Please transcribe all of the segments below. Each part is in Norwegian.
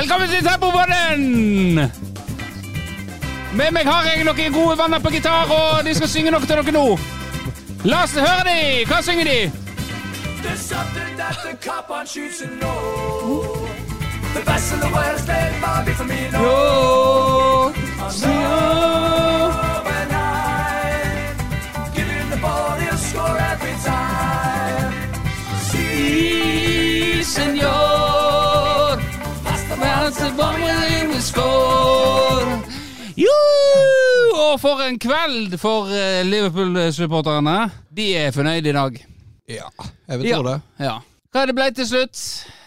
Velkommen til Tempobåten! Med meg har jeg noen gode venner på gitar, og de skal synge noe til dere nå. La oss høre de! Hva synger de? There's something that the cop on know. The best in the world is played by Big no. Overnight, for en kveld for eh, Liverpool-supporterne. De er fornøyde i dag. Ja, jeg vil tro det. Ja. Hva er det ble til slutt?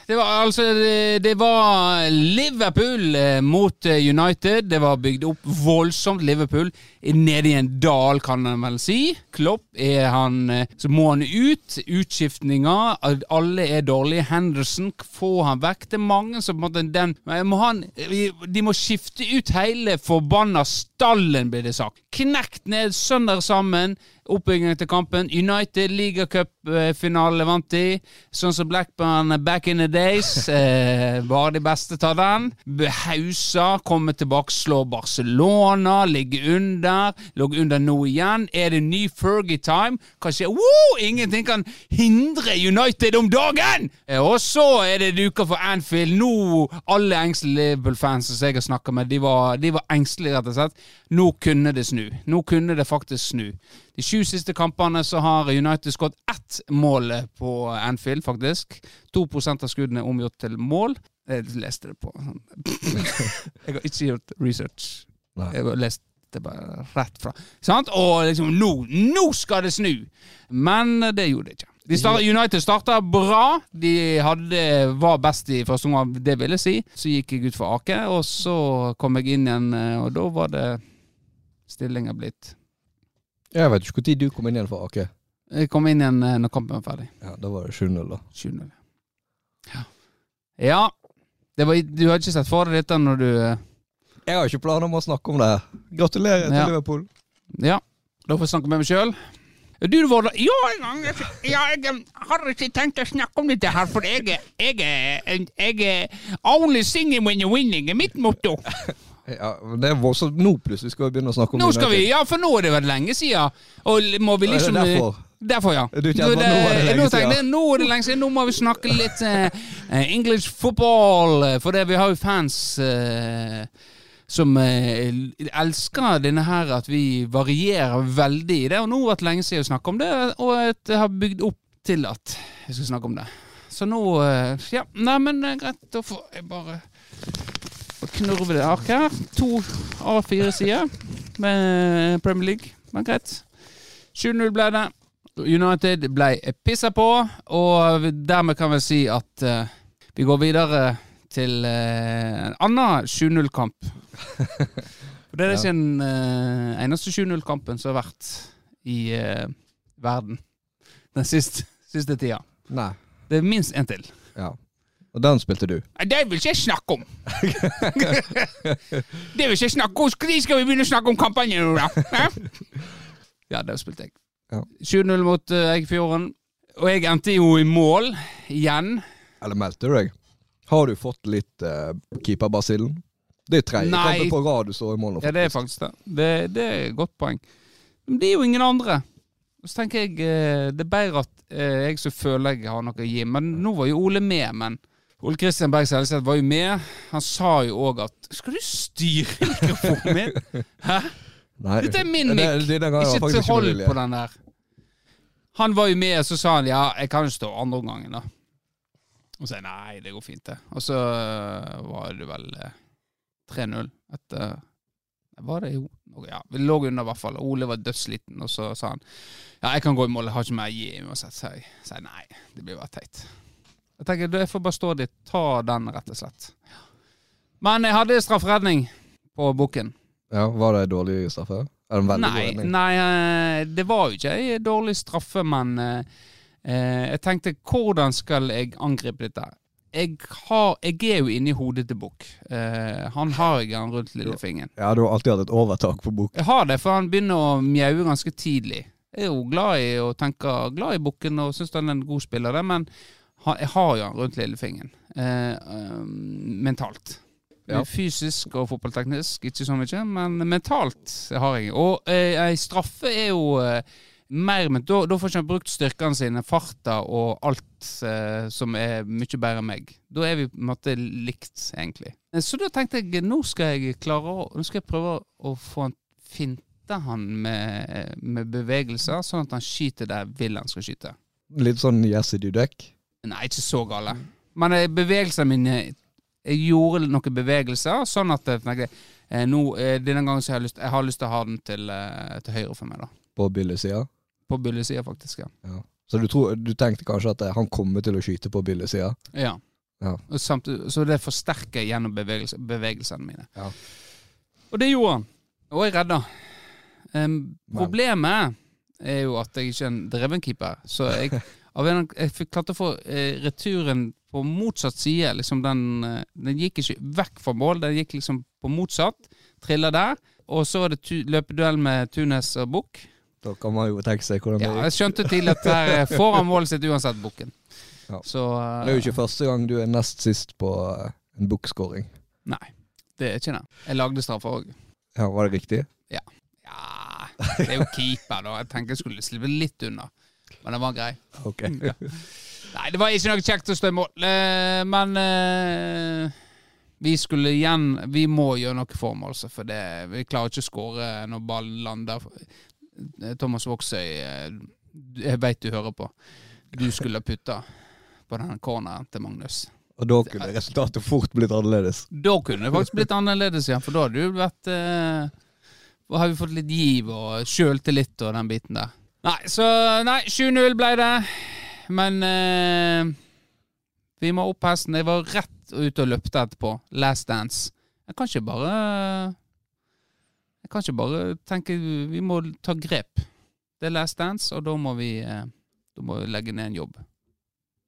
Det var altså Det, det var Liverpool eh, mot eh, United. Det var bygd opp voldsomt. Liverpool nede i en dal, kan en vel si. Klopp er han eh, Så må han ut. Utskiftninger. Alle er dårlige. Henderson, få han vekk. Det er mange som på en måte må De må skifte ut hele forbanna stallen, blir det sagt. Knekt ned sønder sammen. Oppbyggingen til kampen. United ligacupfinale vant de. Sånn som Blackburn back in the days. Eh, bare de beste tar den. Hausa kommer tilbake, slår Barcelona, ligger under. Lå under nå igjen. Er det ny Fergie-time? Hva skjer? Woo! Ingenting kan hindre United om dagen! Eh, og så er det duka for Anfield. Nå, alle engstelige Liverpool-fans som jeg har snakka med, de var, de var engstelige, rett og slett. Nå kunne det snu. Nå kunne det faktisk snu. De sju siste kampene så har United skåret ett mål på Anfield, faktisk. 2% av skuddene er omgjort til mål. Jeg leste det på sånn. Jeg har ikke gjort research. Jeg har lest det bare rett fra. Sant? Og liksom nå, nå skal det snu! Men det gjorde det ikke. De start, United starta bra. De hadde, var best i første omgang, det vil jeg si. Så gikk jeg ut for Ake, og så kom jeg inn igjen, og da var det stillinga blitt Jeg vet ikke når du kom inn igjen for Ake. Jeg kom inn igjen eh, når kampen var ferdig. Ja, Da var det 7-0, da. 7-0. Ja. ja. Det var, du hadde ikke sett for deg dette når du eh, Jeg har ikke planer om å snakke om det. her. Gratulerer til Ja. Liverpool. Ja. Da får jeg snakke med meg sjøl. Du, Vårdal Ja, jeg, ja, jeg har ikke tenkt å snakke om dette her, for jeg er Only singing when you're winning er mitt motto. Ja, men det er voldsomt. Nå plutselig skal vi begynne å snakke om Nå skal vi, ja, for nå er det vel lenge siden. Og må vi liksom det liksom derfor? Derfor, ja. Du kjenner at nå er det nå tenkte? Nå er det lenge siden. Nå må vi snakke litt eh, eh, English football. eh, For det, vi har jo fans uh, som eh, elsker denne her at vi varierer veldig i det. Og nå har det vært lenge siden Å snakket om det, og jeg har bygd opp til at jeg skal snakke om det. Så nå eh, Ja, nei, men eh, greit. Da får jeg bare knurve det ark her. To A4-sider med Premier League. Men greit. 7-0 ble det. United ble pissa på, og dermed kan vi si at uh, vi går videre til uh, en annen 7-0-kamp. For det er ikke den uh, eneste 7-0-kampen som har vært i eh, verden den siste, siste tida. Nei. Det er minst én til. Ja. Og den spilte du. Det vil ikke jeg snakke om! det vil ikke jeg snakke om! Når skal vi begynne å snakke om kampanjen nå, da? Ja, det spilte jeg. Ja. 7-0 mot uh, Eikefjorden. Og jeg endte jo i mål igjen. Eller meldte du deg? Har du fått litt uh, keeperbasillen? Det er tredje kampen på rad du står i mål nå. Ja, det er faktisk det. Det, det er et godt poeng. Men det er jo ingen andre. Og så tenker jeg eh, det er bedre at eh, jeg som føler jeg har noe å gi. Men nå var jo Ole med, men Ole Kristian Berg Selseth var jo med. Han sa jo òg at Skal du styre mikrofonen min? Hæ? Nei. Dette er min mikk! Ikke til hold på den der. Han var jo med, og så sa han ja, jeg kan jo stå andre omgangen, da. Og så sa jeg nei, det går fint, det. Og så øh, var det vel øh, 3-0 etter Var det jo Ja, vi lå under, i hvert fall. Ole var dødsliten, og så sa han ja, jeg kan gå i mål, jeg har ikke mer å gi uansett. Så jeg sa nei, det blir bare teit. Jeg tenker, jeg får bare stå dit. Ta den, rett og slett. Men jeg hadde strafferedning på bukken. Ja, Var det dårlig straffe? Er det en veldig Nei, god redning? nei, eh, det var jo ikke ei dårlig straffe, men eh, eh, jeg tenkte hvordan skal jeg angripe dette? Jeg, har, jeg er jo inni hodet til Bukk. Eh, han har jeg han rundt lillefingeren. Ja, du har alltid hatt et overtak på bok. Jeg har det, for han begynner å mjaue ganske tidlig. Jeg er jo glad i å tenke glad i Bukken og syns han er en god spiller, det, men Jeg har jo han rundt lillefingeren. Eh, eh, mentalt. Ja. Fysisk og fotballteknisk ikke så mye, men mentalt har jeg. Og eh, ei straffe er jo eh, mer Men da, da får ikke han brukt styrkene sine, farta og alt eh, som er mye bedre enn meg. Da er vi på en måte likt, egentlig. Eh, Så da tenkte jeg nå skal jeg klare å Nå skal jeg prøve å få han finte han med, med bevegelser, sånn at han skyter der vil han skal skyte. Litt sånn Jesse Dudek. Nei, ikke så gale. Men eh, bevegelsene mine Jeg gjorde noen bevegelser, sånn at jeg tenkte eh, nå, eh, denne gangen så har jeg lyst, jeg har lyst til å ha den til, eh, til høyre for meg, da. På Billy-sida. På bullesida, faktisk. ja. Ja. Så du, tror, du tenkte kanskje at eh, han kommer til å skyte på Billy-sida? Ja. Ja. Samtidig, så det forsterker gjennom bevegelse, bevegelsene mine. Ja. Og det gjorde han. Og jeg redda. Um, problemet er jo at jeg ikke er en dreven keeper. Så jeg, jeg fikk klart å få eh, returen på motsatt side. Liksom den, eh, den gikk ikke vekk fra mål, den gikk liksom på motsatt. Trilla der. Og så var det tu, løpeduell med Tunes og Bukk. Da kan man jo tenke seg hvordan det Ja, gikk. jeg skjønte tidlig at der eh, får han målet sitt uansett, Bukken. Ja. Så uh, Det er jo ikke første gang du er nest sist på en bookskåring. Nei, det er ikke det. Jeg lagde straffer òg. Ja, var det riktig? Ja, det er jo keeper, da. Jeg tenker jeg skulle slippe litt unna. Men den var grei. Ok. Ja. Nei, det var ikke noe kjekt å stå i mål, eh, men eh, vi skulle igjen Vi må gjøre noe form, altså, for det, vi klarer ikke å skåre når ballen lander. Eh, Thomas Vågsøy, eh, jeg veit du hører på. Du skulle putta på den corneren til Magnus. Og da kunne resultatet fort blitt annerledes. Da kunne det faktisk blitt annerledes, ja. For da hadde du vært eh, har vi fått litt giv og sjøltillit og den biten der. Nei, så Nei, 7-0 ble det. Men eh, vi må opp hesten. Jeg var rett ute og løpte etterpå. Last dance. Jeg kan ikke bare Jeg kan ikke bare tenke Vi må ta grep. Det er last dance, og da må vi eh, Da må vi legge ned en jobb.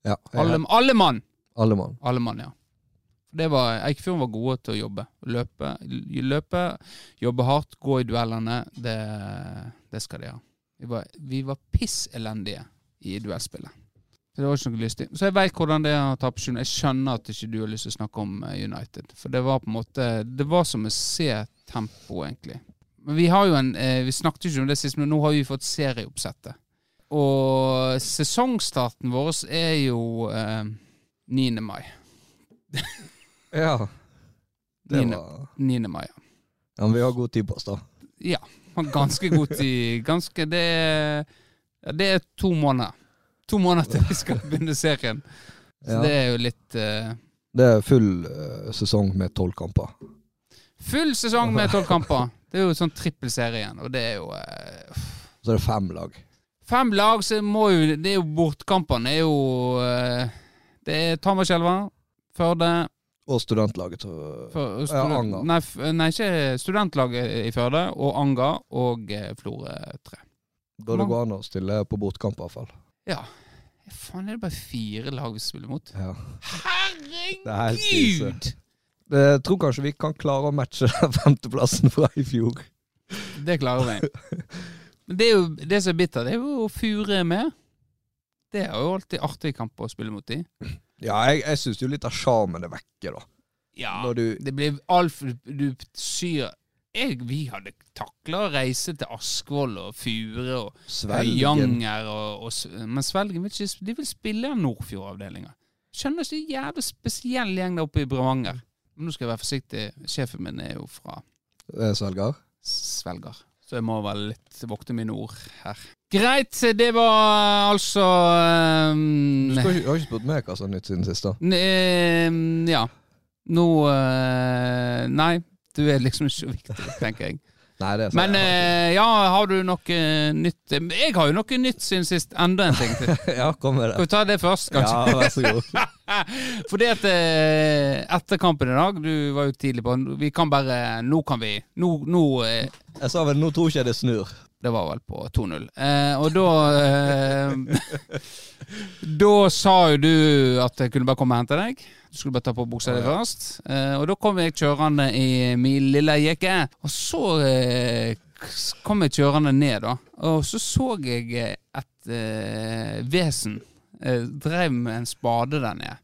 Ja. Alle, alle mann! Alle mann. Alle mann, ja. Det var, Eikefjorden var gode til å jobbe. Løpe, løpe jobbe hardt, gå i duellene. Det, det skal de ha. Vi var, vi var pisselendige i duellspillet. Så det var ikke noe lystig. Så jeg veit hvordan det er å tape 7 Jeg skjønner at ikke du har lyst til å snakke om eh, United. For det var på en måte Det var som å se tempo, egentlig. Men vi har jo en eh, Vi snakket ikke om det sist, men nå har vi fått serieoppsettet. Og sesongstarten vår er jo eh, 9. mai. Ja. Det 9. var 9. mai, ja. Ja, men vi har god tid på oss, da. Ja, har ganske god tid. Ganske Det er, det er to måneder. To måneder til vi skal begynne serien. Så Ja. det er jo litt uh, Det er full uh, sesong med tolv kamper. Full sesong med tolv kamper. Det er jo sånn trippelserien igjen, og det er jo uh, Så er det fem lag. Fem lag, så må jo Det er jo bortkampene. Det er jo Det er Tamarskjelva, Førde Og studentlaget. til for, Ja, student- Anga. Nei, nei, ikke studentlaget i Førde, og Anga og eh, Florø 3. da det går an å stille på bortkamp, i hvert fall. Ja. Faen, er det bare fire lag vi spiller mot? Ja. Det er. Herregud! Jeg tror kanskje vi kan klare å matche femteplassen fra i fjor. Det klarer vi. Men det er jo det som er bittert, det er jo Fure er med. Det er jo alltid artig kamp å spille mot de. Ja, jeg, jeg syns jo litt av sjarmen er vekke, da. Ja, Når du det blir altfor Du syr jeg, Vi hadde takla å reise til Askvoll og Fure og Svelgen Høyanger og, og Men Svelgen vil ikke De vil spille Nordfjord-avdelinga. Skjønner ikke det en jævlig spesiell gjeng der oppe i Bremanger. Men nå skal jeg være forsiktig. Sjefen min er jo fra eh, Svelger. svelger. Så jeg må vel litt vokte mine ord her. Greit, det var altså Du um, skal ikke, har ikke spurt meg hva som er nytt siden sist, da. ehm, Ja. Nå uh, Nei, du er liksom ikke så viktig, tenker jeg. Nei, det er sant. Men uh, ja, har du noe nytt Jeg har jo noe nytt siden sist. Enda en ting til. Ja, kom med Skal vi ta det først, kanskje? Ja, vær så god. Fordi at eh, etter kampen i dag, du var jo tidlig på Vi kan bare Nå kan vi Nå, nå eh, Jeg sa vel nå tror ikke jeg det snur. Det var vel på 2-0. Eh, og da eh, Da sa jo du at jeg kunne bare komme og hente deg. Du skulle bare ta på buksa di Å, ja. først. Eh, og da kom jeg kjørende i min lille jekke. Og så eh, kom jeg kjørende ned, da. Og så så jeg et vesen eh, drev med en spade der nede.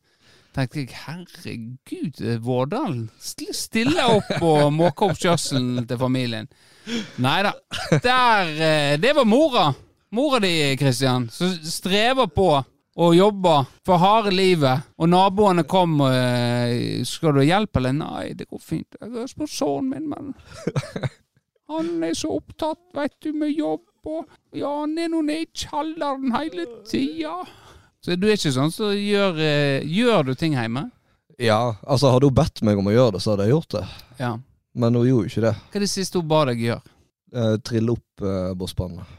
Tenkte jeg, herregud, Vårdal Vårdalen st- opp og måke opp kjørselen til familien. Nei da. Eh, Det var mora. Mora di, Kristian, som strever på og jobber for harde livet. Og naboene kom og eh, 'Skal du ha hjelp, eller?' 'Nei, det går fint. Jeg har spurt sønnen min, men Han er så opptatt, veit du, med jobb og Ja, han er nå nede i kjelleren hele tida. Så du er ikke sånn så gjør eh, Gjør du ting hjemme? Ja, altså hadde hun bedt meg om å gjøre det, så hadde jeg gjort det. Ja. Men hun gjorde jo ikke det. Hva er det siste hun ba deg gjøre? Eh, trille opp eh, bosspannet.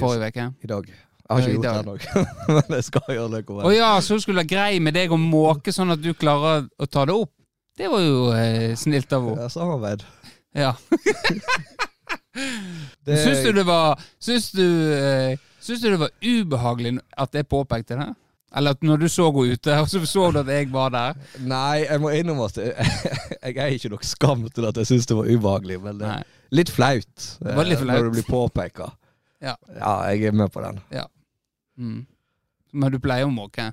Forrige uke? I dag. Jeg har ikke gjort det ennå, men jeg skal gjøre det. Å ja, så hun skulle være grei med deg og måke sånn at du klarer å ta det opp? Det var jo eh, snilt av henne. Ja, samarbeid. Ja. Det, Syns du det var Syns du, eh, syns du det var ubehagelig at jeg påpekte det? Eller at når du så henne ute, og så så du at jeg var der? Nei, jeg må innrømme at jeg, jeg er ikke nok skam til at jeg syns det var ubehagelig, men det er litt flaut, Det var litt eh, flaut. når du blir påpeka. Ja. ja, jeg er med på den. Mm. Men du pleier å måke?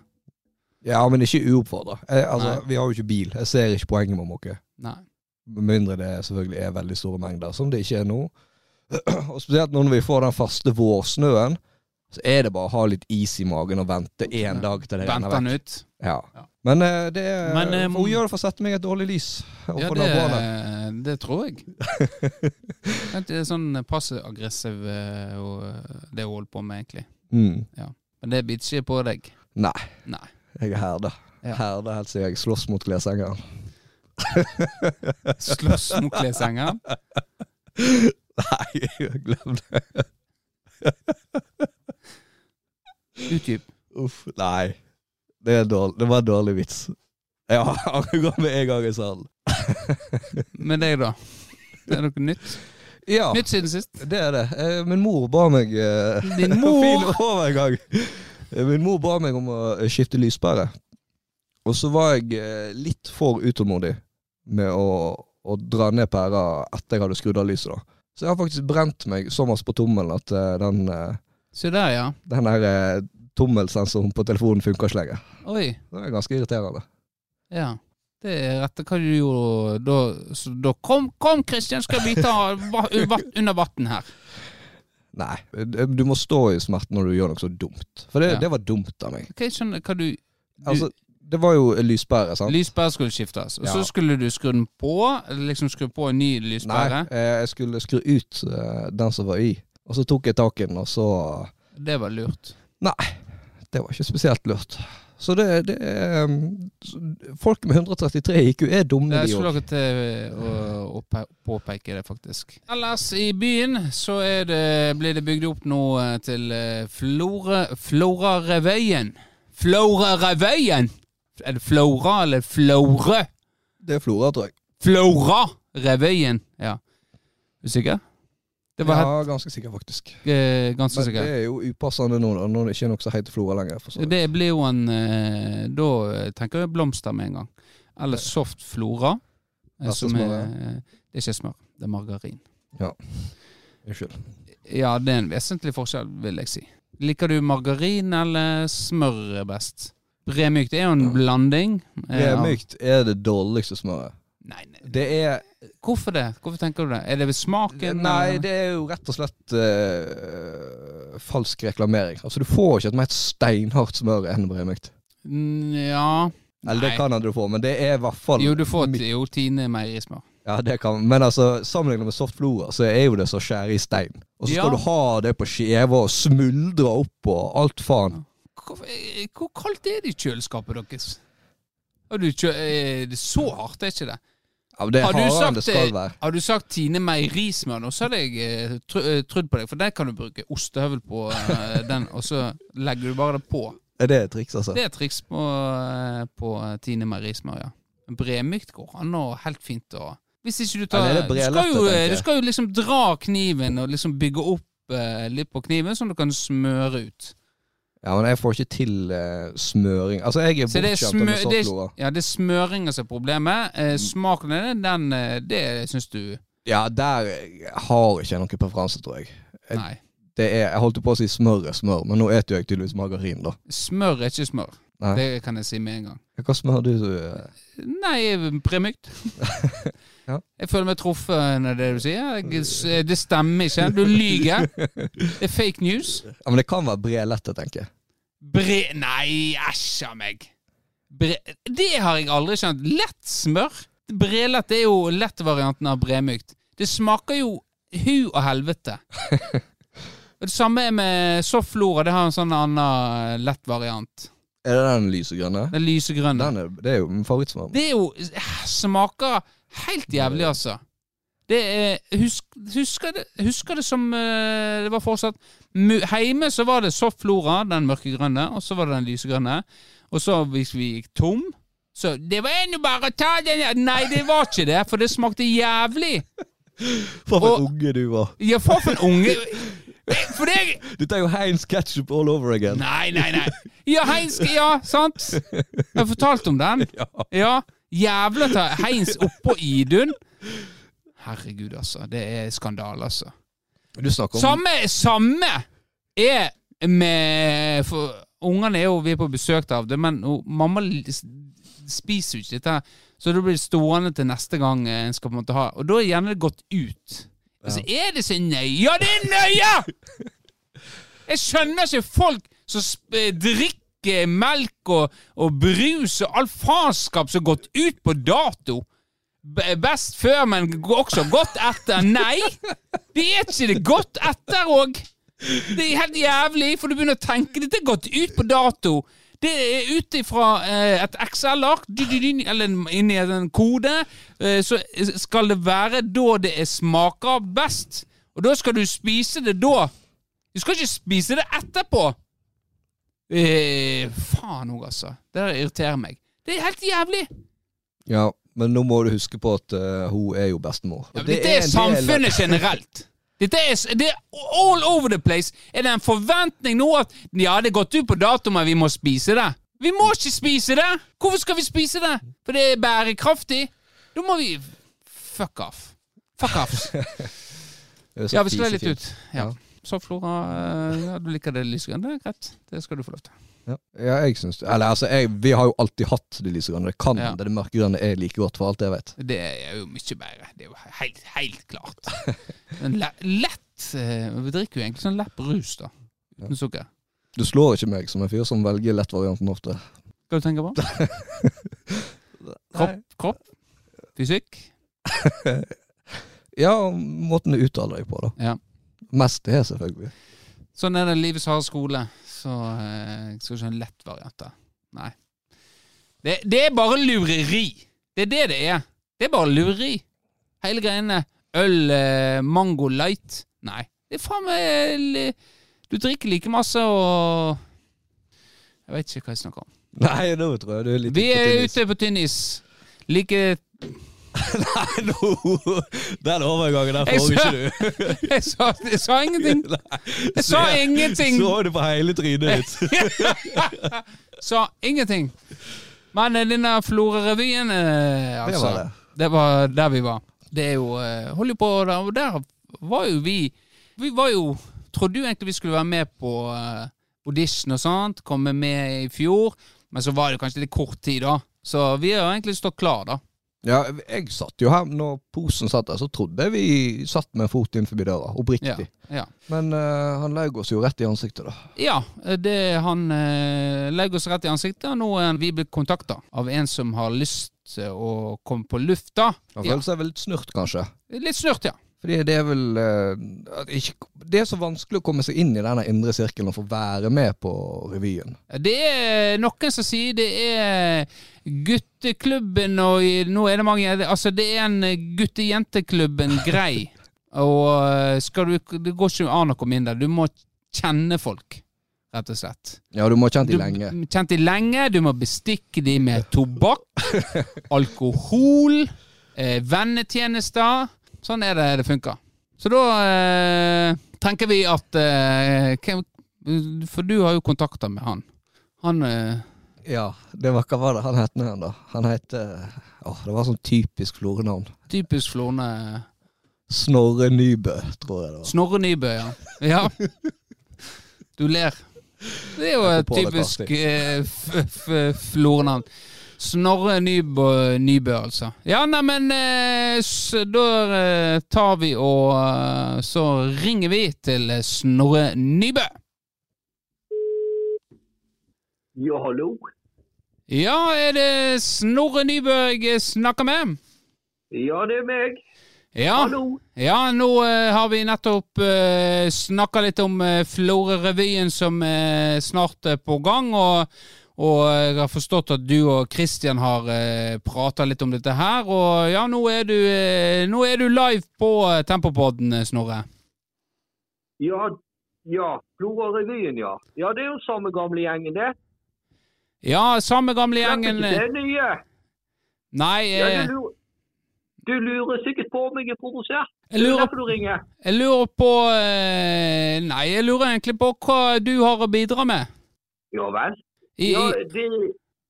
Ja, men ikke uoppfordra. Altså, Nei. vi har jo ikke bil. Jeg ser ikke poenget med å måke. Med mindre det selvfølgelig er veldig store mengder, som det ikke er nå. Og spesielt nå når vi får den første vårsnøen, så er det bare å ha litt is i magen og vente én Ja. dag til det renner vekk. ut? Ja. Ja. Men uh, det er Men, eh, for Hun gjør det for å sette meg et dårlig lys. Ja, det, det tror jeg. Det er sånn passiv-aggressiv eh, og, eh, det hun holder på med, egentlig. Mm. Men det biter ikke på deg. Nei, Nei. jeg er herda. Ja. Herda helt siden jeg slåss mot kleshengeren. Slåss mot kleshengeren. Nei, glem det. Utdyp. Uff, nei. Det, det var en dårlig vits. Jeg angrer med en gang jeg sa den. Med deg, da? Det er noe nytt? Ja, Nytt siden sist? det er det. Eh, Min mor ba meg eh, Din mor? Fin overgang. Eh, Min mor ba meg om å skifte lyspære. Og så var jeg litt for utålmodig med å, å dra ned pæra etter jeg hadde skrudd av lyset. da. Så jeg har faktisk brent meg såpass på tommelen at den, Se der, ja. den her eh, tommelsensoren på telefonen funker ikke lenger. Oi. Det er ganske irriterende. Ja. Det er rett hva du gjorde da. Så da kom, kom Kristian, skal vi ta va- vatt- under vann her. Nei, du må stå i smerten når du gjør noe så dumt. For det, Ja. det var dumt av meg. Ok, jeg skjønner hva du, du Altså, det var jo lyspære, sant? Lyspære skulle skiftes, og så Ja. skulle du skru den på? Liksom skru på en ny Nei, lyspære? eh, jeg skulle skru ut eh, den som var i. Og så tok jeg tak i den, og så Det var lurt. Nei, Det var ikke spesielt lurt. Så det, det um, Folk med 133 IQ er dumme, Jeg de skulle òg. akkurat til å, å påpeke det, faktisk. Ellers i byen så det, blir det bygd opp nå til eh, Flora, Florarevøyen. Florarevøyen! Er det Flora eller Flore? Det er Flora, tror jeg. Flora-revøyen. Ja. Er ja, ganske sikker, faktisk. helt, eh, ganske Men sikker. det er jo upassende nå, når det ikke er noe som heter Flora lenger. Det blir jo en eh, Da eh, tenker jeg blomster med en gang. Eller soft flora. eh, Som er, det er ikke smør, det er margarin. Unnskyld. Ja, det er en vesentlig forskjell, vil jeg si. Liker du margarin eller smør best? Bremykt er jo en blanding. Bremykt er det dårligste smøret. Nei, nei, Det er hvorfor det? Hvorfor tenker du det? Er det ved smaken? Nei, eller? det er jo rett og slett uh, falsk reklamering. Altså, du får ikke et mer steinhardt smør enn bremykt. Mm, Ja Eller det kan du får, men det er i hvert fall Jo, du får jo Tine meierismør. Ja, det kan Men altså, sammenlignet med soft flora, så er jo det så skjære i stein. Og så skal Ja. du ha det på skive og smuldre opp og alt faen. Hvor, eh, hvor kaldt er det i kjøleskapet deres? Har er det så hardt, er ikke det? Ja, Det Har du sagt det skal være. Har du sagt Tine meierismør nå, så hadde jeg tr tro, eh, trodd på deg. For der kan du bruke ostehøvel på eh, den, og så legger du bare det på. Er det et triks, altså? Det er et triks på, eh, på Tine meierismør, ja. Bremykt går an og helt fint å Hvis ikke du tar Eller er du, skal jo, du skal jo liksom dra kniven og liksom bygge opp eh, litt på kniven, sånn du kan smøre ut. Ja, men jeg får ikke til uh, smøring. Altså, jeg er bortskjemt med flora. ja, det er smøringa som er problemet. Eh, smaken av det, den, eh, det syns du Ja, der har ikke jeg noen preferanse, tror jeg. Jeg- Nei. det er Jeg holdt på å si smør er smør, men nå eter jeg tydeligvis margarin, da. Smør er ikke smør. Nei. Det kan jeg si med en gang. Hva smør du? du? Nei, Bremykt. Ja. Jeg føler meg truffet når det du sier. Det stemmer ikke. Du lyger. Det er fake news. Ja, men det kan være brelette, tenker jeg. Bre... Nei, æsj a meg. Bre... Det har jeg aldri skjønt. Lett smør. Brelett er jo lettvarianten av bremykt. Det smaker jo hu og helvete. Og Det samme er med sofflora. Det har en sånn annen lett variant. Er det den lysegrønne? Den lysegrønne. Den er, det er jo min favorittsmak. Det er jo eh, Smaker helt jævlig, altså. Det er Husk, husker, det, husker det som eh, det var fortsatt Hjemme Heime så var det softflora, den mørkegrønne, og så var det den lysegrønne. Og så hvis vi gikk tom så Det var ennå bare å ta den. Nei, det var ikke det, for det smakte jævlig. For Og- en unge du var. Ja, for en unge For det Dette er jo Heinz ketchup all over again. Nei, nei, nei. Ja, Heinz Ja, sant? Jeg har fortalt om den. Ja. Jævla ta Heinz oppå Idun. Herregud, altså. Det er skandale, altså. Du snakker om Samme, samme er med For ungene er jo Vi er på besøk av det, men og mamma spiser jo ikke dette. Så det blir stående til neste gang en skal på en måte ha Og da er gjerne det gått ut. Altså, er det så nøye? Ja, det er nøye! Jeg skjønner ikke folk som eh, drikker melk og, og brus og all faenskap som har gått ut på dato. Best før, men også godt etter. Nei! Det er ikke det godt etter òg. Det er helt jævlig, for du begynner å tenke dette er gått ut på dato. Det er ut ifra eh, et Excel-ark, eller inni en kode, eh, så skal det være da det er smaker best. Og da skal du spise det da. Du skal ikke spise det etterpå. Eh, faen òg, altså. Det der irriterer meg. Det er helt jævlig. Ja, men nå må du huske på at uh, hun er jo bestemor. Ja, det, det er, er, del samfunnet generelt. Dette er, det er all over the place. Er det en forventning nå at ja, det er gått ut på dato, men vi må spise det? Vi må ikke spise det! Hvorfor skal vi spise det? For det er bærekraftig? Da må vi Fuck off. Fuck off. Ja, vi slår litt ut. Ja. Så Flora, eh, ja, du liker det lysgrønne? Det er greit. Det skal du få lov til. Ja, ja jeg syns Eller altså, jeg, vi har jo alltid hatt det lysegrønne. Det kan Ja. det mørkegrønne er like godt, for alt jeg vet. Det er jo mye bedre. Det er jo helt, helt klart. Men le lett eh, Vi drikker jo egentlig sånn lett brus, da. Uten sukker. Du slår ikke meg som en fyr som velger lettvarianten ofte. Hva du tenker på? Kropp? kropp? Fysikk? Ja, måten du uttaler deg på, da. Ja. Mest det, selvfølgelig. Sånn er det livets harde skole. Så eh, jeg skal ikke ha en lett variant der. Nei. Det, det er bare lureri. Det er det det er. Det er bare lureri. Hele greiene. Øl, eh, mango light. Nei. Det er faen meg Du drikker like masse og Jeg vet ikke hva jeg snakker om. Nei, nå tror jeg du er litt Vi er ute på tynn is. Like Nei, no. Den overgangen der får ikke du. Jeg sa, jeg sa ingenting. Jeg sa ingenting. Så du på hele trynet ditt. Sa ingenting. Men eh, denne Florø-revyen eh, altså, var det. det var der vi var. Det er jo eh, Holder på der, og der var jo vi Vi var jo Trodde jo egentlig vi skulle være med på eh, audition og sånt. Komme med i fjor. Men så var det kanskje litt kort tid, da. Så vi har jo egentlig stått klar, da. Ja, jeg satt jo her når posen satt der, så trodde jeg vi satt med en fot forbi døra. Oppriktig. ja. Men uh, han legger oss jo rett i ansiktet, da. Ja, det han uh, legger oss rett i ansiktet, og nå er vi blitt kontakta av en som har lyst til å komme på lufta. Han føler seg vel litt snurt, kanskje. Litt snurt, ja. Fordi det er vel uh, ikke, Det er så vanskelig å komme seg inn i denne indre sirkelen og få være med på revyen. Det er noen som sier det er gutteklubben, og nå er det mange Altså, det er en gutte-jenteklubben-grei. Og eh, skal du Det går ikke an å komme inn der. Du må kjenne folk, rett og slett. Ja, du må kjent Du, de lenge. Kjent de lenge. Du må bestikke de med tobakk, alkohol, eh, vennetjenester. Sånn er det det funker. Så da eh, tenker vi at eh, For du har jo kontakter med han. Han eh, Ja, det var, hva var det han het nå igjen, da? Han het eh, det var sånn typisk florenavn. typisk Florne Snorre Nybø, tror jeg det var. Snorre Nybø, ja. ja. Du ler. Det er jo et typisk eh, f- f- florenavn. Snorre Nybø, Nybø, altså. Ja, neimen Da eh, tar vi og eh, Så ringer vi til Snorre Nybø. Ja, hallo? Ja, er det Snorre Nybø jeg snakker med? Ja, det er meg. Ja, ja nå uh, har vi nettopp uh, snakka litt om uh, Florø-revyen som eh, snart er på gang. Og, og jeg har forstått at du og Kristian har uh, prata litt om dette her. Og ja, nå er du, eh, nå er du live på uh, Tempopodden, eh, Snorre. Ja, ja. Florø-revyen, ja. Ja, det er jo samme gamle gjengen, det. Ja, samme gamle gjengen. det nye. Nei, eh, du, lurer, du lurer sikkert på om jeg er provosert. jeg er lurer, jeg lurer på eh, Nei, jeg lurer egentlig på hva du har å bidra med. Ja vel? Ja, det,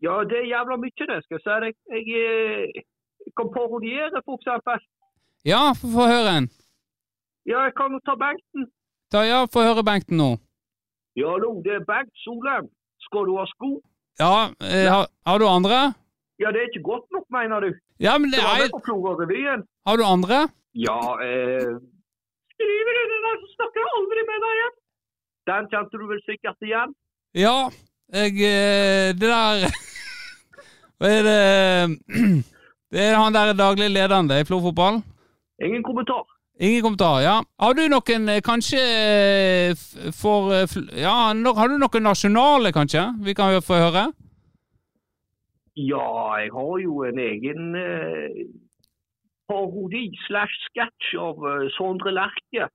ja, det er jævla mye, det, skal jeg si deg. Jeg, eh, jeg kan parodiere, for eksempel. ja, få høre en. Ja, jeg kan jo ta Bengten. Ta, ja, få høre Bengten nå. Ja, hallo, det er Bengt Solheim. Skal du ha sko? Ja, eh, har, har du andre? Ja, det er ikke godt nok, mener du? Ja, men det er Det. Har du andre? Ja, eh... Skriver du det der, så snakker jeg aldri med deg igjen. Den kjente du vel sikkert igjen? Ja, jeg eh, Det der Hva er det Det er han der daglig lederen det, i Florfotball? Ingen kommentar. Ingen kommentar, ja. Har du noen eh, kanskje eh, for eh, Ja, har du noen nasjonale, kanskje? Vi kan få høre? Ja, jeg har jo en egen eh, parodi slash sketsj av Sondre Lerche.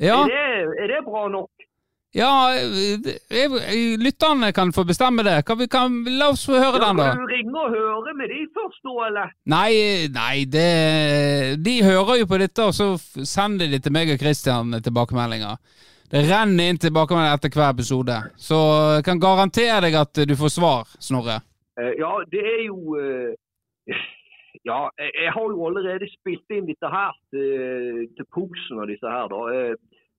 Ja, Er, det, er det bra nok? Ja eh, det- jeg- lytterne kan få bestemme det. Kan vi, kan, la oss få høre Ja, den, da. kan du ringe og høre med de først, da, eller? Nei, nei det, de hører jo på dette, og så sender de til meg og Christian tilbakemeldinger. Det renner inn tilbakemeldinger etter hver episode. Så jeg kan garantere deg at du får svar, Snorre. Eh, ja, det er jo eh, Ja, jeg, jeg har jo allerede spilt inn dette her til, til Posen og disse her, da.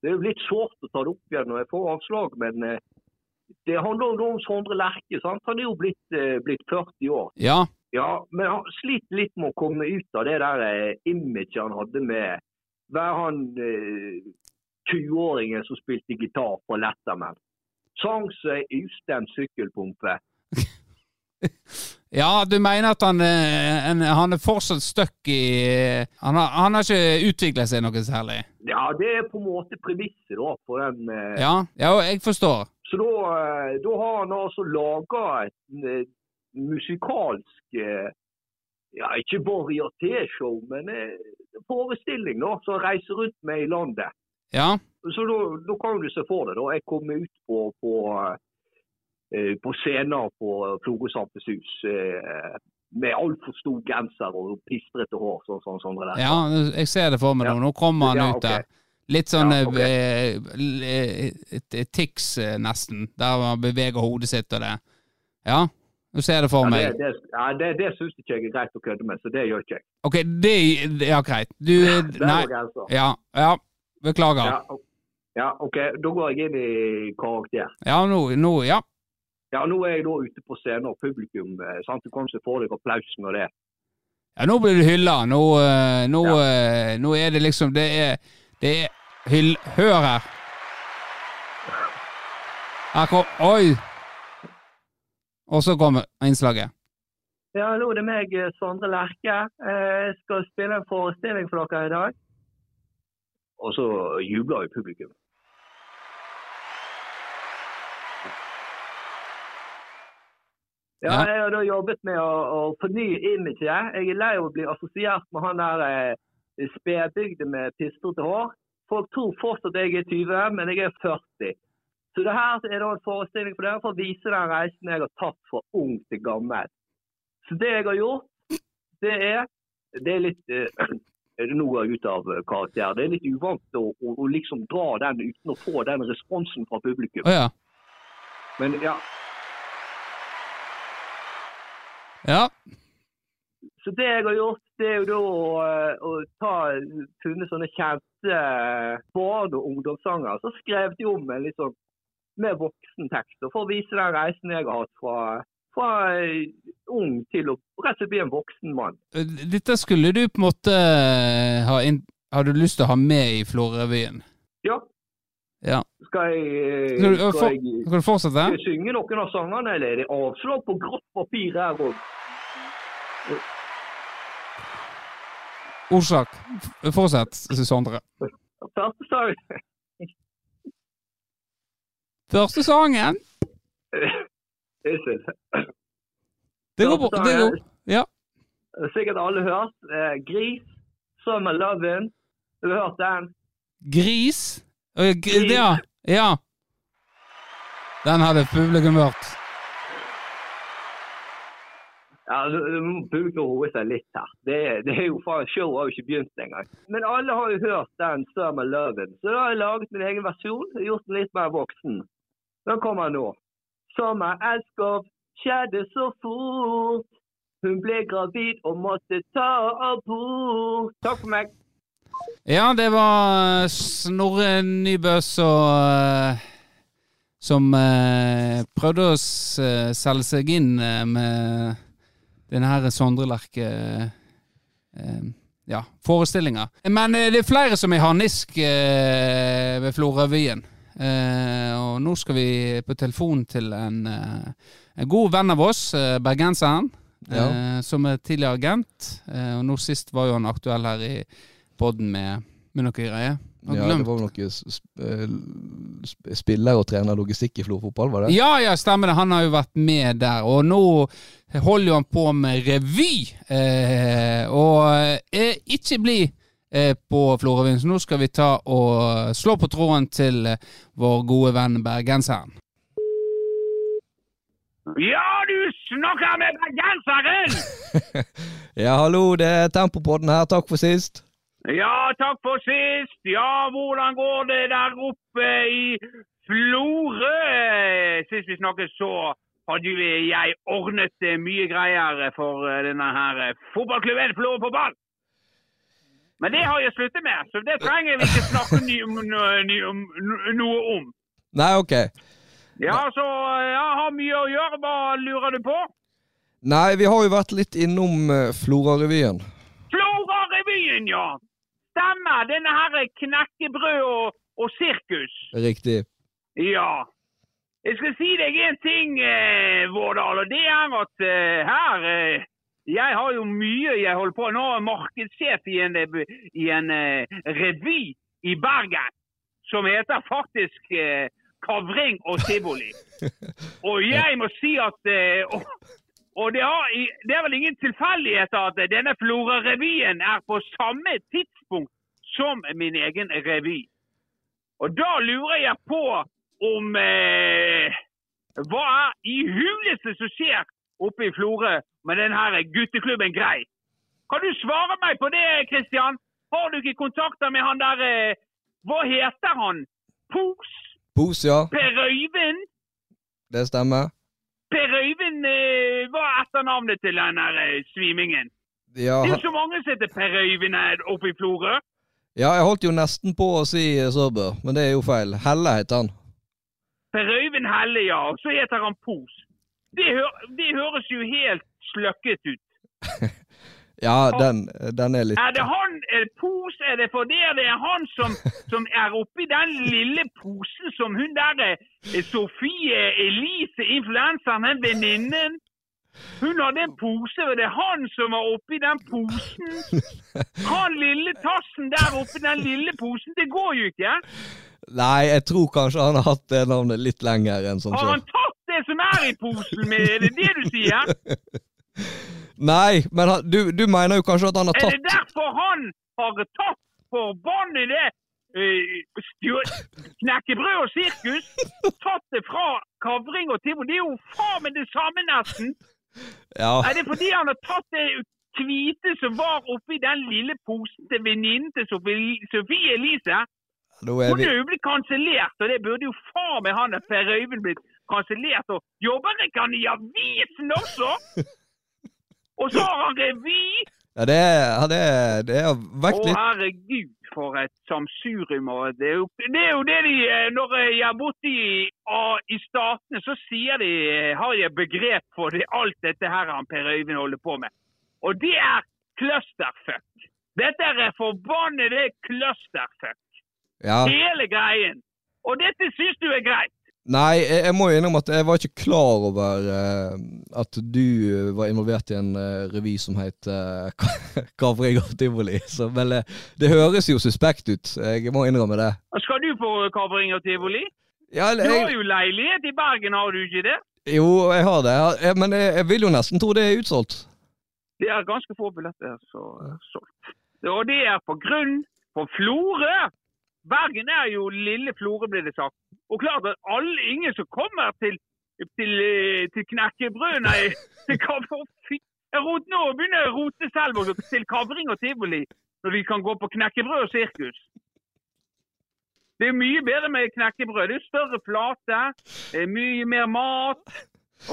Det er jo litt sårt å ta det opp igjen når jeg får avslag, men eh, det handler jo om Sondre Lerche. sant? Han er jo blitt, eh, blitt 40 år. Ja, Ja, men han sliter litt med å komme ut av det der eh, imaget han hadde med Være han eh, 20-åringen som spilte gitar på Letterman. Sang seg ustemt sykkelpumpe. ja du mener at han, eh, en, han er fortsatt stuck i han har, han har ikke utviklet seg noe særlig? Ja, det er på en måte premisset da, den. Eh, Ja, ja jeg forstår. Så da, eh, da har han altså laga et eh, musikalsk eh, ja, Ikke varieté-show, men eh, forestilling da, som reiser rundt med i landet. Ja, Så da, da kan du se for deg da, jeg kommer ut på, på, eh, på scener på Florø Sampes hus eh, med altfor stor genser og pistrete hår. sånn sånn, sånn der. ja, jeg ser det for meg Ja. nå. Nå kommer han Ja, ut der. der. Litt sånn Ja, okay. eh, l- eh, et tics, eh, nesten, der man beveger hodet sitt og det. Ja, nå ser jeg det for Ja, meg. det det, ja, det, det syns ikke jeg er greit å kødde med, så det gjør ikke jeg. Ok, det er Ja, greit. Du eh, Nei. Ja, ja. Beklager. Ja, ja, OK. Da går jeg inn i karakter. Ja, nå, nå Ja. Ja, Nå er jeg da ute på scenen og publikum. eh, sant? Du kan se for deg applausen og det. ja nå blir du hylla. Nå, eh, nå, ja. nå er det liksom Det er, det er hyll... Hør her. Her kom Oi! Og så kommer innslaget. Ja, hallo, det er meg, eh, Sondre Lerche. Eh, Jeg skal spille en forestilling for dere i dag. Og så jubler jo publikum. Ja, jeg har da jobbet med å, å fornye imaget. Jeg er lei av å bli assosiert med han der eh, spedbygde med pistrete hår. Folk tror fortsatt jeg er 20, men jeg er 40. Så det her er da en forestilling for dere for å vise den reisen jeg har tatt fra ung til gammel. Så det jeg har gjort, det er Det er litt eh, Nå går jeg ut av eh, karakter. Det er litt uvant å, å, å liksom dra den uten å få den responsen fra publikum. Oh, ja. Men ja, Ja. Så det jeg har gjort, det er jo da å, eh, å ta, funne sånne kjente eh, barne- og ungdomssanger. Så skrev de om en litt sånn med voksentekster for å vise den reisen jeg har hatt fra, fra eh, ung til å rett og slett bli en voksen mann. Dette skulle du på en måte ha inn, Hadde du lyst til å ha med i Florø-revyen? Ja, Ja. skal jeg, eh, Skal du, skal jeg, skal du fortsette? skal jeg synge noen av sangene, eller er det avslag på grått papir her òg? Orsak. Fortsett, Sondre. Første sang Første sangen. Det går bra. Det går. Ja. Sikkert alle hørt. Eh, Gris, Summer Lovin'. Du har hørt den? Gris. Ja. ja. Den hadde publikum hørt. Ja, du- må Publikum roe seg litt her. Det, det er jo faen, Showet har jo ikke begynt engang. Men alle har jo hørt den 'Summer Lovin', så da har jeg laget min egen versjon. Gjort den litt mer voksen. Den kommer nå. Summer elsker skjedde så fort. Hun ble gravid og måtte ta abort. Takk for meg. Ja, det var Snorre Nybø som Som eh, prøvde å eh, selge seg inn eh, med denne her Sondre Lerche eh, ja, forestillinga. Men eh, det er flere som er harnisk eh, ved Florø-revyen. Eh, og nå skal vi på telefon til en, eh, en god venn av oss, eh, bergenseren, Ja. eh, som er tidligere agent. Eh, og nå sist var jo han aktuell her i podden med, med noe greier. Ja, glemt. det var vel noe sp eh, spiller og trener logistikk i Florø fotball, var det? Ja, ja, stemmer det. Han har jo vært med der. Og nå holder jo han på med revy. Eh, og eh, ikke bli eh, på Florøvind, så nå skal vi ta og slå på tråden til eh, vår gode venn bergenseren. Ja, du snakker med bergenseren! Ja, hallo, det er Tempopodden her. Takk for sist. Ja, takk for sist. Ja, hvordan går det der oppe i Florø? Sist vi snakket så hadde jeg ordnet eh, mye greier for eh, denne her eh, fotballklubben Florø på ball. Men det har jeg sluttet med, så det trenger vi ikke snakke noe om. Nei, ok. Ja, så eh, jeg har mye å gjøre. Hva lurer du på? Nei, vi har jo vært litt innom uh, Flora-revyen. Flora-revyen, ja. Stemmer. Denne her knekkebrød og, og sirkus. Riktig. Ja. Jeg skal si deg en ting, eh, Vårdal, og det er at eh, her eh, Jeg har jo mye jeg holder på Nå er jeg markedssjef i en, i en eh, revy i Bergen som heter faktisk eh, Kavring og tivoli. og jeg må si at eh, og, det, har, det er vel ingen tilfeldighet at denne Flora-revyen er på samme tidspunkt som min egen revy. Og da lurer jeg på om eh, Hva er i huleste som skjer oppe i Florø med denne gutteklubben Grei? Kan du svare meg på det, Kristian? Har du ikke kontakter med han der eh, Hva heter han? Pos? Pos, ja. Per Øyvind? Det stemmer. Per Øyvind eh, Hva er etternavnet til den der eh, svimingen? Ja, Det er jo så mange som heter Per Øyvind her oppe i Florø. ja, jeg holdt jo nesten på å si uh, Sørbø, men det er jo feil. Helle heter han. Per Øyvind Helle, ja. Og så heter han Pos. Det, hø det høres jo helt sløkket ut. Ja, den, den er litt Er det han er Pos? Er det for det det er han som, som er oppi den lille posen som hun der eh, Sofie Elise, influenseren, venninnen? Hun hadde en pose, og det er han som var oppi den posen. Han lille tassen der oppi den lille posen, det går jo ikke. Nei, jeg tror kanskje han har hatt det navnet litt lenger enn som Har han tatt det som er i posen med, er det det du sier? Nei, men han, du, du mener jo kanskje at han har tatt Er det derfor han har tatt forbannede uh, knekkebrød og sirkus? Tatt det fra kavring og tivoli? Det er jo faen meg det samme nesten! Ja, Er det fordi han har tatt det hvite som var oppi den lille posen til venninnen til Sofie, Elise? Nå er Hun vi jo blitt kansellert, og det burde jo faen meg han Per Øyvind blitt kansellert. Og jobber ikke han i avisen også? Og så har han revy! Ja, det er, ja, det det Å, vekt litt herregud, for et samsurium. Det er jo det, er jo det de eh, Når jeg er borte i, i statene, så sier de, eh, har de begrep for det, alt dette her han Per Øyvind holder på med. Og det er clusterfuck. Dette er forbannede clusterfuck. Ja. Hele greien. Og dette syns du er greit? Nei, jeg, jeg må jo innrømme at jeg var ikke klar over uh, at du eh, var involvert i en uh, revy som het uh, Kavring og tivoli. Så vel, det høres jo suspekt ut. Jeg må innrømme det. Skal du på Kavring og tivoli? Ja, Du har jo leilighet i Bergen, har du ikke det? jo, jeg har det. Jeg, jeg- men jeg, jeg vil jo nesten tro det er utsolgt. Det er ganske få billetter som er solgt. Og det er på grunn på Florø. Bergen er jo lille Florø, blir det sagt. Og klart at alle, ingen som kommer til, til, eh, til knekkebrød, nei, til jeg rot, Nå begynner jeg å rote selv også, til kavring og tivoli, når de kan gå på knekkebrød og sirkus. Det er mye bedre med knekkebrød. Det er større flate, det er mye mer mat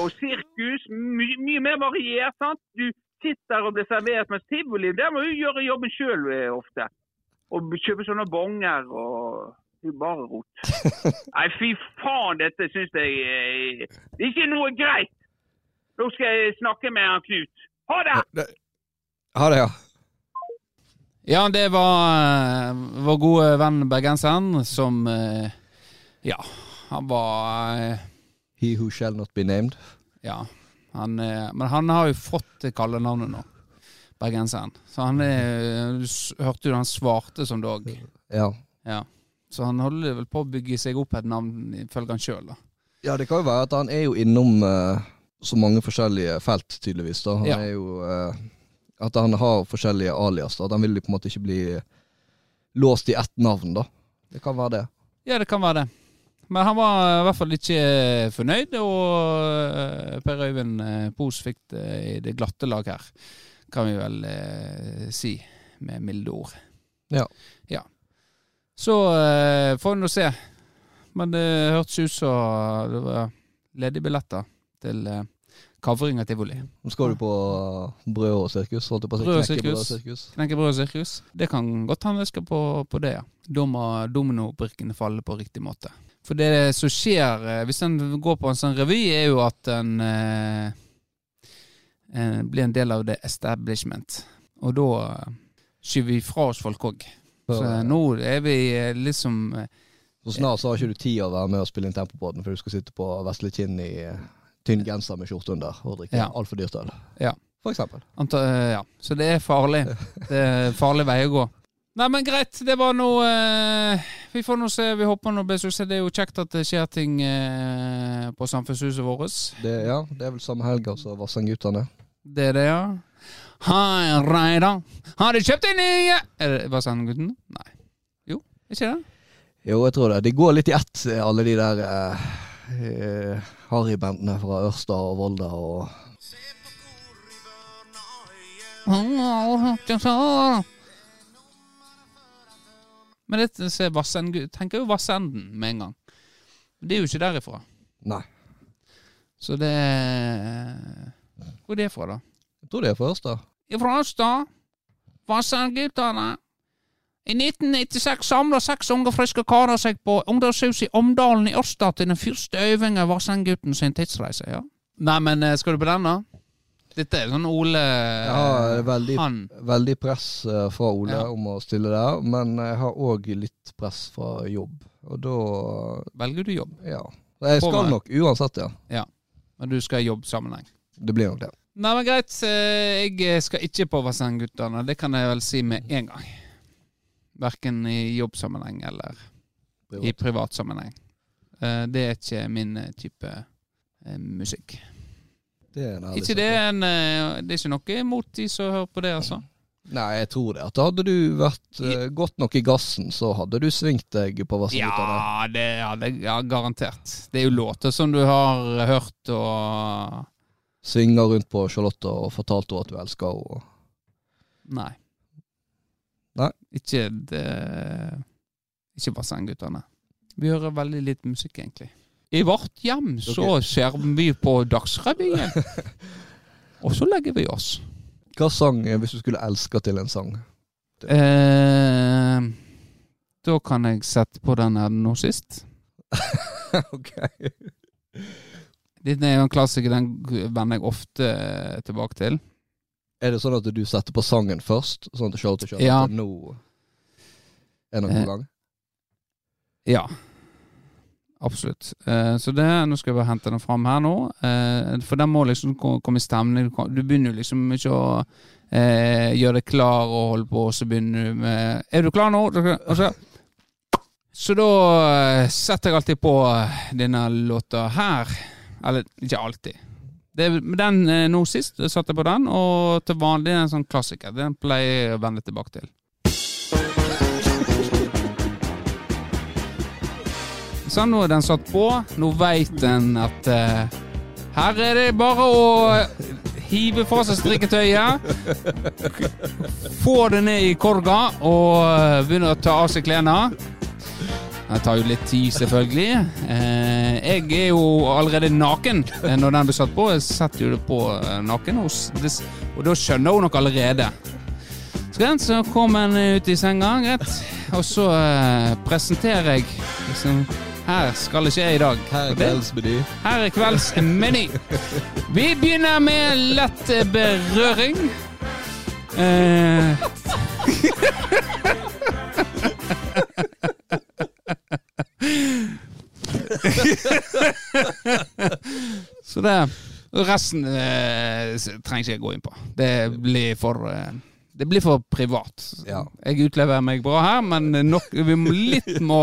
og sirkus. My, mye mer variert. sant? Du sitter og blir servert, mens tivoli der må du gjøre jobben sjøl ofte. Og kjøpe sånne bonger og det bare rot. Nei, fy faen, dette syns jeg eh, Det er ikke noe greit. Nå skal jeg snakke med han Knut. Ha det! Ha det, ja. Ja, det var eh, vår gode venn bergenseren som eh, Ja, han var He who shall not be named. Ja. Han, men han har jo fått det kallenavnet nå. Bergenseren. Så han er Du hørte jo han svarte som dog. Ja. Ja. Så han holder vel på å bygge seg opp et navn, ifølge han sjøl, da. ja, det kan jo være at han er jo innom uh, så mange forskjellige felt, tydeligvis. da. Han Ja. er jo uh, At han har forskjellige alias. da. Han vil på en måte ikke bli låst i ett navn, da. Det kan være det. Ja, det kan være det. Men han var i hvert fall ikke fornøyd, og eh, Per Øyvind eh, Pos fikk det i det glatte lag her. Kan vi vel eh, si, med milde ord. Ja. Ja. Så eh, får vi nå se. Men det hørtes ut som det var ledige billetter til eh, Kavring og tivoli. Skal du på brød og sirkus. holdt på å si. Brød og sirkus. Knekke Knekkebrød og sirkus. Det kan godt hende jeg skal på, på det, ja. Da må dominobrikkene falle på riktig måte. For det som skjer eh, hvis en går på en sånn revy, er jo at en, eh, en blir en del av the establishment. Og da eh, skyver vi fra oss folk òg. Så Så, nå er vi eh, liksom eh, så snart så har ikke du tid å være med og spille inn Tempopodden, for du skal sitte på vesle kinn i eh, tynn genser med skjorte under og drikke Ja. altfor dyrt øl. Ja. For eksempel. anta, eh, Ja. Så det er farlig. Det er farlig vei å gå. Nei, men greit. Det var noe eh, Vi får nå se. Vi håper nå blir suksess. Det er jo kjekt at det skjer ting eh, på samfunnshuset vårt. Det, ja, det er vel samme helga som Vassendgutane. Det er det, ja. Hei, Reidar. Har du kjøpt en ny Er det Hva sa han, gutten? Nei. Jo, ikke det? Jo, jeg tror det. De går litt i ett, alle de der eh, eh, Harry-bandene fra Ørsta og Volda og Men det ser Vassend, tenker jo Vassenden med en gang. Men det er jo ikke derifra. Nei. Så det Hvor er det fra, da? Jeg tror det er fra Ørsta. Fra Ørsta. Vassendguttene. I 1996 samla seks unge friske karer seg på ungdomshuset i Omdalen i Ørsta til den første øvinga av Vassendgutten sin tidsreise. ja. Nei, men eh, skal du på den, da? Dette er sånn Ole Ja, veldig, Han. veldig press eh, fra Ole Ja. om å stille der, men jeg har òg litt press fra jobb. Og da Velger du jobb, Ja. Jeg skal nok uansett, ja. ja. men du skal i jobbsammenheng. Det blir nok det. Nei, men greit. eh, Jeg skal ikke på Vassendguttene. Det kan jeg vel si med en gang. Verken i jobbsammenheng eller i privatsammenheng. Eh, Det er ikke min eh, type eh, musikk. Det er en ærlig Ikke det, en, eh, det er ikke noe imot de som hører på det, altså. Nei, jeg tror det. At hadde du vært uh, godt nok i gassen, så hadde du svingt deg på vassen Ja, det, ja, det, ja, garantert. Det er jo låter som du har hørt og Svinga rundt på Charlotte og fortalt henne at du elsker henne. Nei. Nei. Ikke det Ikke Vassendguttene. Vi hører veldig litt musikk, egentlig. I vårt hjem så ser vi på Dagsrevyen. Og så legger vi oss. Hva sang eh, hvis du skulle elska til en sang? Eh, da kan jeg sette på den her nå sist. ok. Den er jo en klassiker, den vender jeg ofte eh, tilbake til. Er det sånn at du setter på sangen først, sånn at Charlotte skjønner at nå er noen Eh. gang? Ja. Absolutt. Eh, så det, nå skal jeg bare hente den fram her nå. Eh, for den må liksom komme i stemning. Du, begynner jo liksom ikke å eh, gjøre deg klar og holde på, og så begynner du med Er du klar nå? Altså, så, da eh, setter jeg alltid på eh, denne låta her. Eller ikke alltid. Det, den eh, nå sist satte jeg på den, og til vanlig er det en sånn klassiker. Den pleier jeg å vende tilbake til. Så nå er den satt på. Nå veit en at uh, her er det bare å hive fra seg strikketøyet. Få det ned i korga og begynne å ta av seg klærne. Det tar jo litt tid, selvfølgelig. Eh, jeg er jo allerede naken eh, når den blir satt på. Jeg setter jo det på naken, og, da skjønner hun nok allerede. Så greit, så kom en ut i senga, greit. Og så presenterer jeg liksom Her skal det skje i dag. Her er kveldsmeny. her er kveldsmeny. Vi begynner med lett berøring. Eh. Så det Resten eh, trenger ikke jeg gå inn på. Det blir for eh, det blir for privat. Ja. Jeg utleverer meg bra her, men nok, vi må, litt må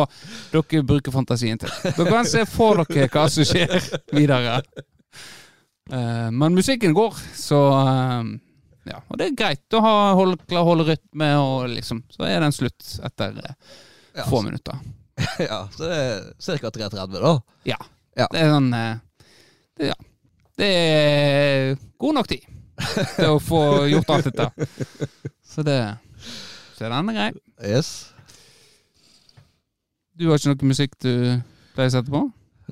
dere bruke fantasien til. Dere kan se for dere hva som skjer videre. Uh, men musikken går, så uh, Ja, og det er greit å ha, holde, holde rytme, og liksom Så er den slutt etter uh, Ja, få minutter. ja, så det er ca. 3.30, da. Ja. Ja. Det er sånn det, Ja. Det er god nok tid til å få gjort alt dette. Så det Så den er grei. Yes. Du har ikke noe musikk du pleier å sette på?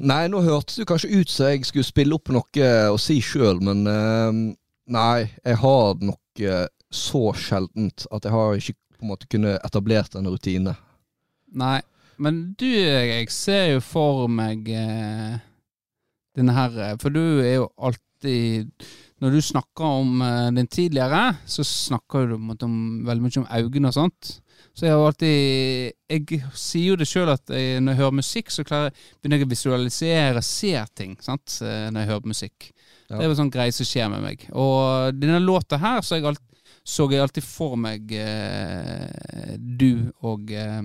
Nei, nå hørtes det kanskje ut som jeg skulle spille opp noe å si sjøl, men eh, nei, jeg har noe så sjeldent at jeg har ikke på en måte kunnet etablert en rutine. Nei. Men du, jeg ser jo for meg eh, denne her eh, For du er jo alltid Når du snakker om eh, den tidligere, så snakker du om, om, veldig mye om øynene og sånt. Så jeg har alltid Jeg sier jo det sjøl at jeg, når jeg hører musikk, så klarer, begynner jeg å visualisere, se ting, sant, eh, når jeg hører musikk. Ja. Det er jo sånn greie som skjer med meg. Og denne låta her så, jeg alt, så jeg alltid for meg eh, du og eh,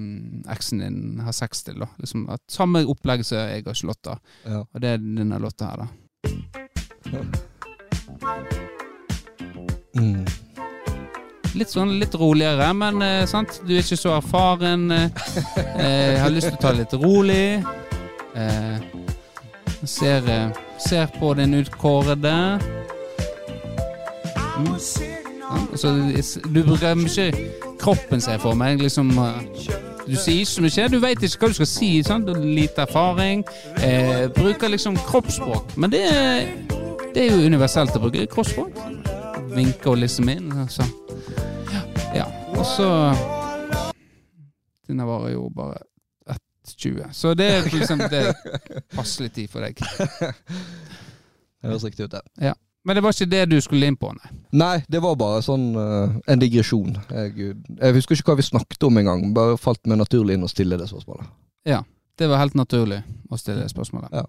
eksen din har sex til. da liksom Samme opplegg som jeg og Charlotte. Ja. Og det er denne låta her, da. Mm. Litt sånn litt roligere, men eh, sant? du er ikke så erfaren. Eh, eh, jeg har lyst til å ta det litt rolig. Eh, ser, eh, ser på din utkårede. Mm. Ja, altså, du bruker mye kroppen ser jeg for meg. Liksom, eh, du sier ikke så mye, du vet ikke hva du skal si. Sant? Lite erfaring. Eh, bruker liksom kroppsspråk. Men det, er- det er jo universelt å bruke kroppsspråk. Vinke og liksom inn. Så. Ja. ja. Og så Denne varer jo bare 1,20. Så det er liksom det er passelig tid for deg. Det høres riktig ut, det. Men det var ikke det du skulle inn på, nei. Nei, det var bare sånn uh, en digresjon. Jeg, jeg husker ikke hva vi snakket om engang. Bare falt meg naturlig inn å stille det spørsmålet. Ja, Det var helt naturlig å stille det spørsmålet. Ja.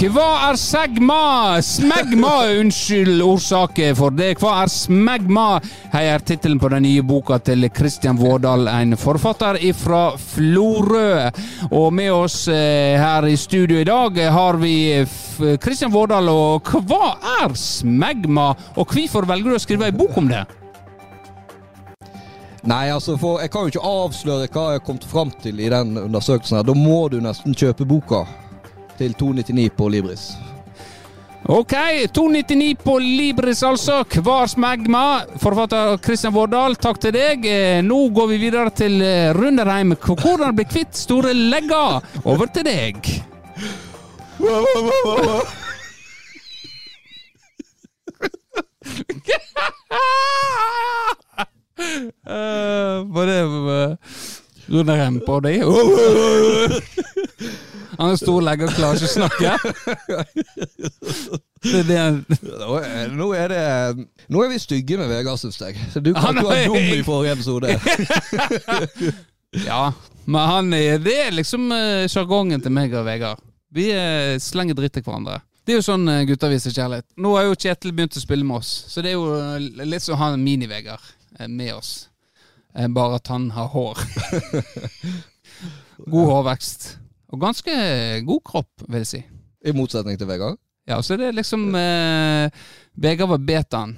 Hva er segma? Smegma, unnskyld ordsaket for det. Hva er smegma? Her er tittelen på den nye boka til Kristian Vårdal, en forfatter fra Florø. Og med oss eh, her i studio i dag har vi Kristian Vårdal. Og hva er smegma, og hvorfor velger du å skrive ei bok om det? Nei, altså, for jeg kan jo ikke avsløre hva jeg har kommet fram til i den undersøkelsen. her. Da må du nesten kjøpe boka til 299 på Libris. Ok, 299 på Libris altså. Hver smegma. Forfatter Kristian Vårdal, takk til deg. Eh, Nå går vi videre til eh, Runderheim. Hvordan bli kvitt store legger? Over til deg. Eh, var det uh, Rune Rem på deg? Han har store og klarer ikke å snakke. Det er det Nå er, nå er det Nå er vi stygge med Vegard, syns jeg. Så Du kan ikke være er- dum i forrige episode. Ja, men han er, det er liksom eh, sjargongen til meg og Vegard. Vi eh, slenger dritt til hverandre. Det er jo sånn uh, gutter viser kjærlighet. Nå har jo Kjetil begynt å spille med oss, så det er jo eh, litt som han Mini-Vegard eh, med oss. Eh, bare at han har hår. god hårvekst. Og ganske god kropp, vil jeg si. I motsetning til Vegard. Ja, så det er liksom eh, Vegard var betaen.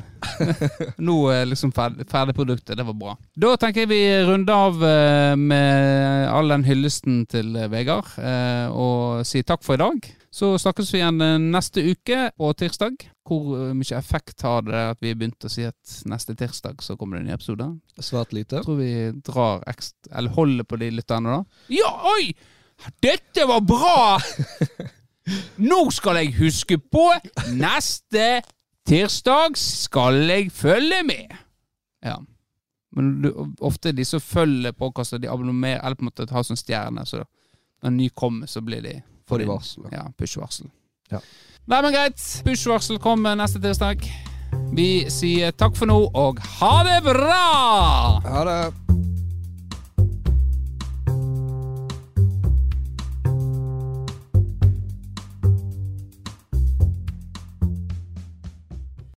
Nå er liksom ferdig, ferdigproduktet. Det var bra. Da tenker jeg vi runder av eh, med all den hyllesten til Vegard, eh, og sier takk for i dag. Så snakkes vi igjen eh, neste uke på tirsdag. Hvor eh, mye effekt har det at vi begynte å si at neste tirsdag så kommer det en ny episode? Svært lite. Jeg tror vi drar ekstra Eller holder på de lytterne, da. Ja, oi! Dette var bra! Nå skal jeg huske på Neste tirsdag skal jeg følge med. Ja. Men du, ofte de som følger podkaster, de abonnerer eller på en måte har sånn stjerne, så når en ny kommer, så blir de Får de varsel. Ja, push-varsel. Ja. Nei, men greit. Push-varsel kommer neste tirsdag. Vi sier takk for nå, og ha det bra! Ha det.